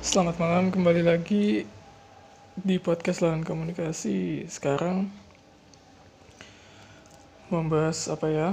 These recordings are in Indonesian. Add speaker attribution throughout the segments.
Speaker 1: Selamat malam, kembali lagi di podcast Lahan Komunikasi. Sekarang membahas apa ya?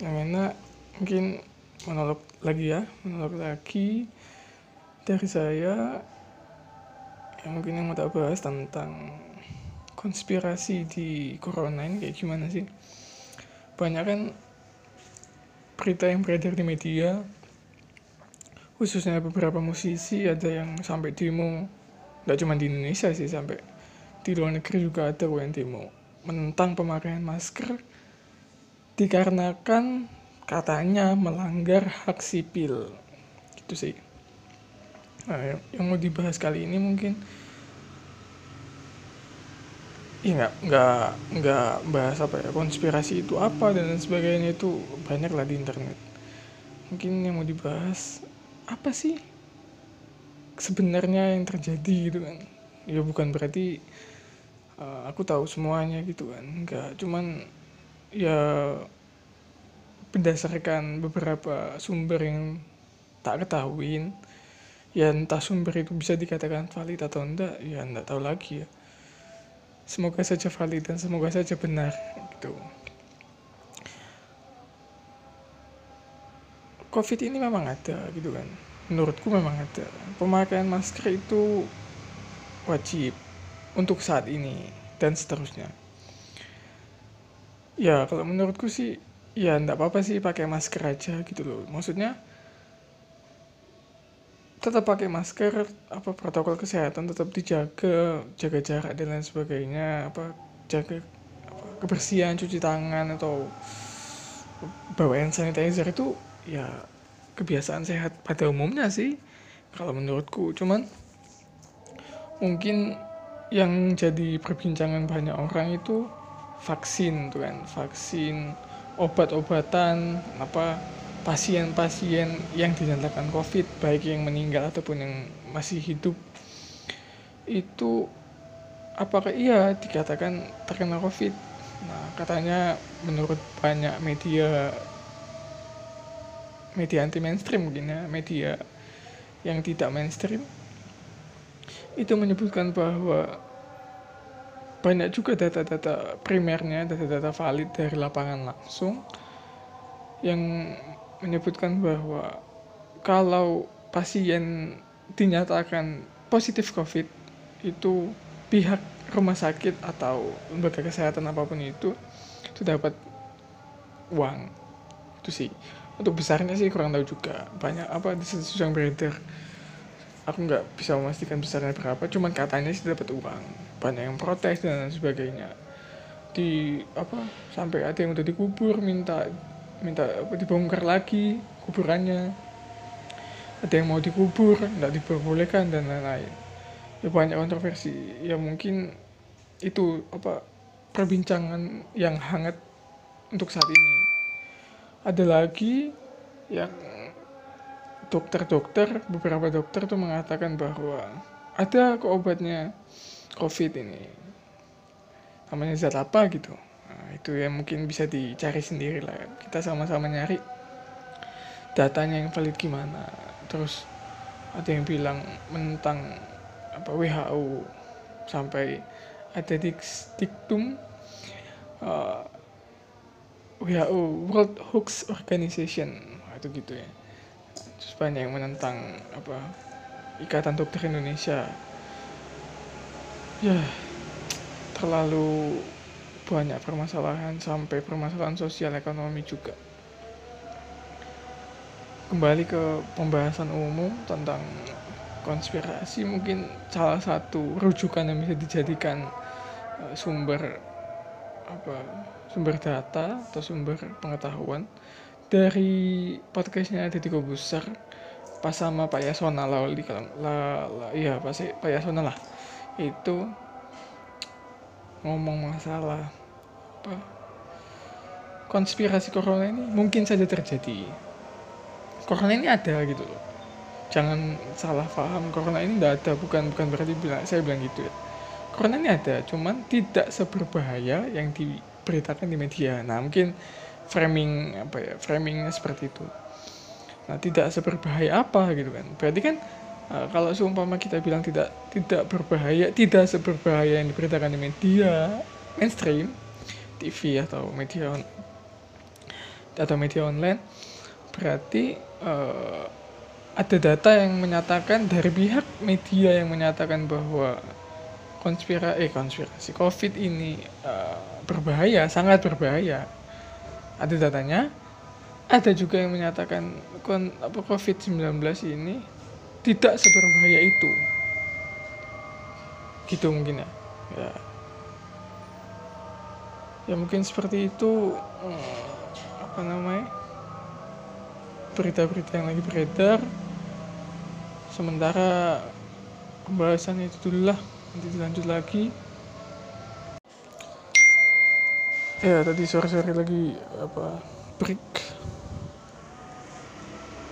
Speaker 1: Yang enak mungkin monolog lagi ya, monolog lagi dari saya yang mungkin yang mau tak bahas tentang konspirasi di corona ini kayak gimana sih? Banyak kan berita yang beredar di media khususnya beberapa musisi ada yang sampai demo. Nggak cuma di Indonesia sih sampai di luar negeri juga ada yang demo. Menentang pemakaian masker dikarenakan katanya melanggar hak sipil. Gitu sih. Nah, yang, mau dibahas kali ini mungkin ya nggak nggak nggak bahas apa ya konspirasi itu apa dan sebagainya itu banyak lah di internet. Mungkin yang mau dibahas apa sih sebenarnya yang terjadi gitu kan? Ya bukan berarti uh, aku tahu semuanya gitu kan enggak. Cuman ya berdasarkan beberapa sumber yang tak ketahuin ya entah sumber itu bisa dikatakan valid atau enggak ya enggak tahu lagi ya. Semoga saja valid dan semoga saja benar gitu COVID ini memang ada gitu kan. Menurutku memang ada. Pemakaian masker itu wajib untuk saat ini dan seterusnya. Ya kalau menurutku sih ya enggak apa-apa sih pakai masker aja gitu loh. Maksudnya tetap pakai masker apa protokol kesehatan tetap dijaga jaga jarak dan lain sebagainya apa jaga apa, kebersihan cuci tangan atau bawa hand sanitizer itu ya kebiasaan sehat pada umumnya sih kalau menurutku. Cuman mungkin yang jadi perbincangan banyak orang itu vaksin tuh kan. Vaksin obat-obatan apa pasien-pasien yang dinyatakan covid baik yang meninggal ataupun yang masih hidup. Itu apakah iya dikatakan terkena covid? Nah katanya menurut banyak media media anti mainstream mungkin ya media yang tidak mainstream itu menyebutkan bahwa banyak juga data-data primernya data-data valid dari lapangan langsung yang menyebutkan bahwa kalau pasien dinyatakan positif COVID itu pihak rumah sakit atau lembaga kesehatan apa pun itu itu dapat uang. Itu sih untuk besarnya sih kurang tahu juga. Banyak apa di situ yang beredar. Aku nggak bisa memastikan besarnya berapa. Cuman katanya sih dapat uang. Banyak yang protes dan sebagainya. Di apa sampai ada yang udah dikubur minta minta apa dibongkar lagi kuburannya. Ada yang mau dikubur nggak diperbolehkan dan lain-lain. Ya banyak kontroversi. Ya mungkin itu apa perbincangan yang hangat untuk saat ini ada lagi yang dokter-dokter beberapa dokter tuh mengatakan bahwa ada kok obatnya covid ini. Namanya zat apa gitu. Nah, itu yang mungkin bisa dicari sendiri lah. Kita sama-sama nyari datanya yang valid gimana. Terus ada yang bilang menentang apa WHO sampai ada diktum uh, WHO World Hoax Organization. Itu gitu ya. Terus banyak yang menentang apa Ikatan Dokter Indonesia. Ya terlalu banyak permasalahan sampai permasalahan sosial ekonomi juga. Kembali ke pembahasan umum tentang konspirasi mungkin salah satu rujukan yang bisa dijadikan uh, sumber apa sumber data atau sumber pengetahuan dari podcastnya Deddy Kobuser pas sama Pak Yasona di kalau la, la iya pasti Pak Yasona lah itu ngomong masalah apa konspirasi corona ini mungkin saja terjadi. Corona ini ada gitu loh. Jangan salah paham corona ini tidak ada bukan bukan berarti bilang saya bilang gitu ya. Corona ini ada cuman tidak seberbahaya yang di beritakan di media. Nah, mungkin framing apa ya, framingnya seperti itu. Nah, tidak seberbahaya apa gitu kan. Berarti kan uh, kalau seumpama kita bilang tidak tidak berbahaya tidak seberbahaya yang diberitakan di media mainstream TV atau media on, atau media online berarti uh, ada data yang menyatakan dari pihak media yang menyatakan bahwa konspirasi eh konspirasi. Covid ini uh, berbahaya sangat berbahaya. Ada datanya. Ada juga yang menyatakan kon, apa covid 19 ini tidak seberbahaya itu. Gitu mungkin ya. Ya. Ya mungkin seperti itu hmm, apa namanya berita-berita yang lagi beredar. Sementara pembahasan itu dulu lah nanti dilanjut lagi. Ya tadi sore-sore lagi apa break.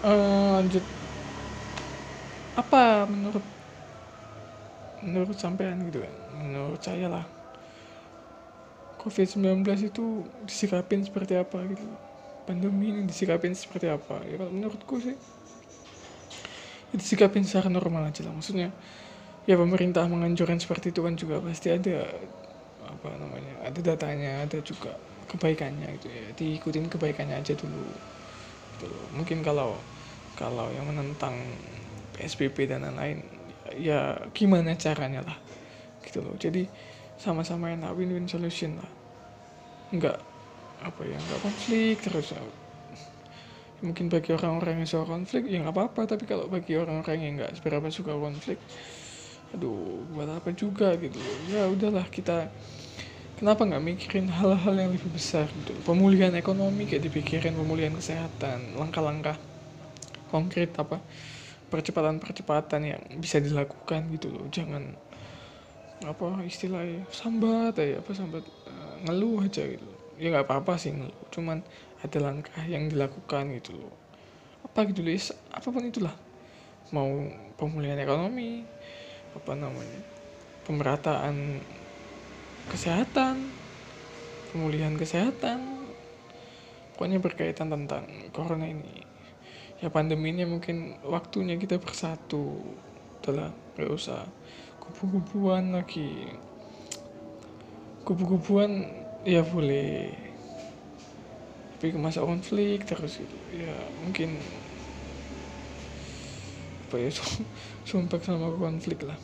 Speaker 1: Uh, lanjut. Apa menurut menurut sampean gitu kan? Menurut saya lah. COVID-19 itu disikapin seperti apa gitu? Pandemi ini disikapin seperti apa? Ya menurutku sih disikapin secara normal aja lah. Maksudnya ya pemerintah menganjurkan seperti itu kan juga pasti ada apa namanya ada datanya ada juga kebaikannya gitu ya. Diikutin kebaikannya aja dulu gitu. Mungkin kalau kalau yang menentang PSBB dan lain-lain ya gimana caranya lah gitu loh. Jadi sama-sama enak win-win solution lah. Enggak apa ya enggak konflik terus. Mungkin bagi orang-orang yang suka konflik ya nggak apa-apa. Tapi kalau bagi orang-orang yang nggak seberapa suka konflik aduh buat apa juga gitu. Ya udahlah kita kenapa nggak mikirin hal-hal yang lebih besar gitu? Pemulihan ekonomi kayak dipikirin pemulihan kesehatan langkah-langkah konkret apa percepatan-percepatan yang bisa dilakukan gitu loh. Jangan apa istilahnya sambat ya apa sambat uh, ngeluh aja gitu. Ya nggak apa-apa sih ngeluh cuman ada langkah yang dilakukan gitu loh. Apa gitu loh apa pun itulah. Mau pemulihan ekonomi apa namanya pemerataan kesehatan pemulihan kesehatan pokoknya berkaitan tentang corona ini. Ya pandemi ini mungkin waktunya kita bersatu adalah gak usah kubu-kubuan lagi. Kubu-kubuan ya boleh. Tapi masa konflik terus gitu. Ya mungkin apa ya sumpah sama konflik lah.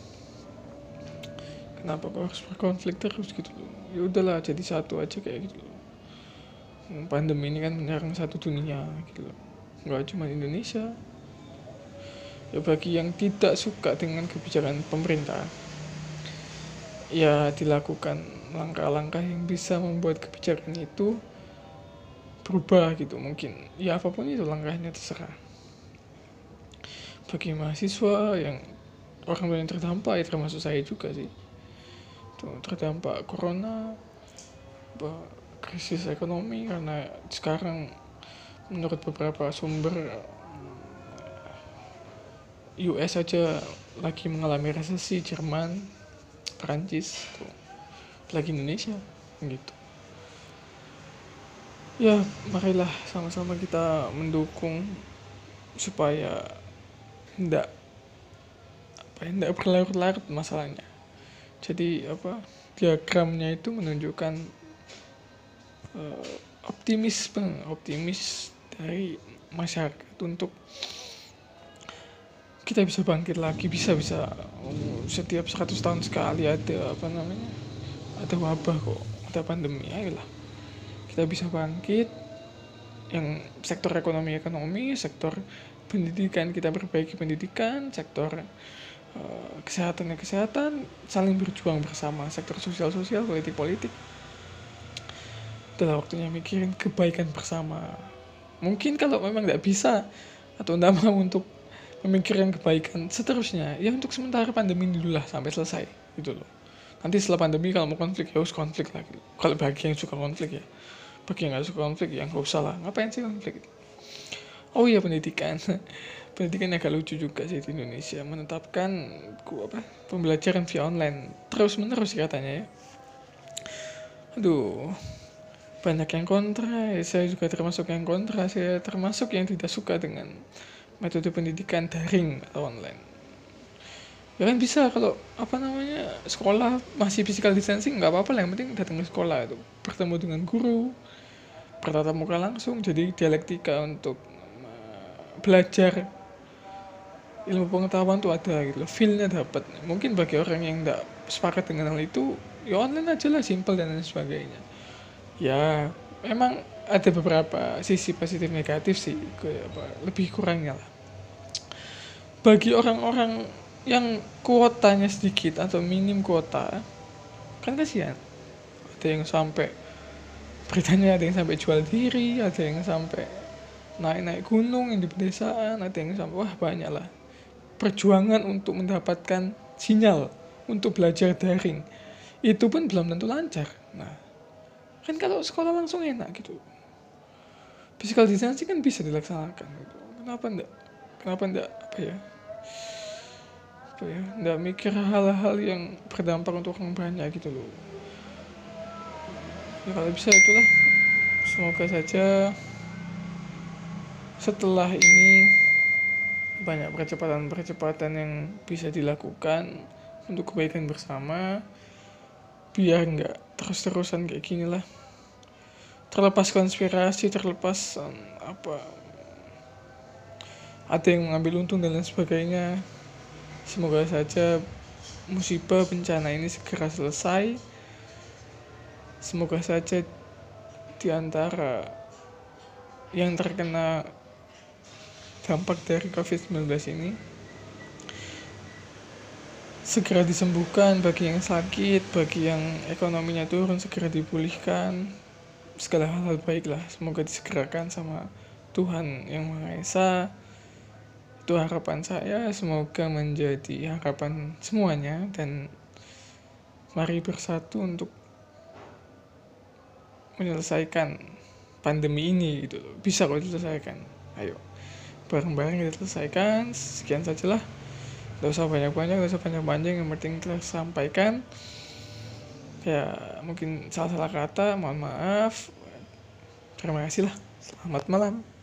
Speaker 1: Kenapa kok harus berkonflik terus gitu ya udahlah jadi satu aja kayak gitu loh. Pandemi ini kan menyerang satu dunia gitu loh. Nggak cuma Indonesia. Ya bagi yang tidak suka dengan kebijakan pemerintah ya dilakukan langkah-langkah yang bisa membuat kebijakan itu berubah gitu mungkin. Ya apa pun itu langkahnya terserah bagi mahasiswa yang orang yang terdampak ya termasuk saya juga sih. Tuh terdampak corona krisis ekonomi karena sekarang menurut beberapa sumber US aja lagi mengalami resesi Jerman Perancis tuh lagi Indonesia gitu. Ya marilah sama-sama kita mendukung supaya tidak apa ya, tidak berlarut-larut masalahnya. Jadi apa diagramnya itu menunjukkan uh, optimisme optimis dari masyarakat untuk kita bisa bangkit lagi bisa bisa um, setiap 100 tahun sekali ada apa namanya ada wabah kok ada pandemi ayolah. Kita bisa bangkit. Yang sektor ekonomi ekonomi sektor pendidikan kita perbaiki pendidikan sektor uh, kesehatan ya kesehatan saling berjuang bersama sektor sosial sosial politik politik. Adalah waktunya mikirin kebaikan bersama. Mungkin kalau memang tidak bisa atau tidak mau untuk memikirkan kebaikan seterusnya ya untuk sementara pandemi dulu lah sampai selesai gitu loh. Nanti setelah pandemi kalau mau konflik ya harus konflik lagi. Kalau bagi yang suka konflik ya. Bagi yang nggak suka konflik ya nggak usah lah. Ngapain sih konflik oh iya pendidikan. Pendidikan agak lucu juga sih di Indonesia. Menetapkan apa pembelajaran via online. Terus menerus katanya ya. Aduh banyak yang kontra. Ya, saya juga termasuk yang kontra. Saya termasuk yang tidak suka dengan metode pendidikan daring atau online. Ya kan bisa kalau apa namanya sekolah masih physical distancing nggak apa-apa lah. Yang penting datang ke sekolah itu. Bertemu dengan guru bertatap muka langsung. Jadi dialektika untuk belajar ilmu pengetahuan tuh ada gitu loh feelnya dapat mungkin bagi orang yang nggak sepakat dengan hal itu ya online aja lah simple dan lain sebagainya. Ya memang ada beberapa sisi positif negatif sih lebih kurangnya lah. Bagi orang-orang yang kuotanya sedikit atau minim kuota kan kasihan. Ada yang sampai beritanya ada yang sampai jual diri ada yang sampai naik-naik gunung yang di pedesaan ada yang sampai wah banyak lah perjuangan untuk mendapatkan sinyal untuk belajar daring itu pun belum tentu lancar. Nah kan kalau sekolah langsung enak gitu. Physical distancing kan bisa dilaksanakan gitu. Kenapa enggak? Kenapa enggak apa ya? Apa ya? Nggak mikir hal-hal yang berdampak untuk orang banyak gitu loh. Ya kalau bisa itulah. Semoga saja setelah ini banyak percepatan-percepatan yang bisa dilakukan untuk kebaikan bersama biar nggak terus-terusan kayak gini lah terlepas konspirasi terlepas um, apa ada yang mengambil untung dan lain sebagainya Semoga saja musibah bencana ini segera selesai. Semoga saja di antara yang terkena dampak dari COVID-19 ini segera disembuhkan bagi yang sakit, bagi yang ekonominya turun segera dipulihkan. Segala hal-hal baiklah semoga disegerakan sama Tuhan yang Maha Esa. Itu harapan saya semoga menjadi harapan semuanya dan mari bersatu untuk menyelesaikan pandemi ini gitu bisa kok diselesaikan. Ayo bareng-bareng kita selesaikan sekian sajalah. Gak usah banyak-banyak gak usah panjang-panjang yang penting kita sampaikan. Ya mungkin salah-salah kata mohon maaf. Terima kasih lah. Selamat malam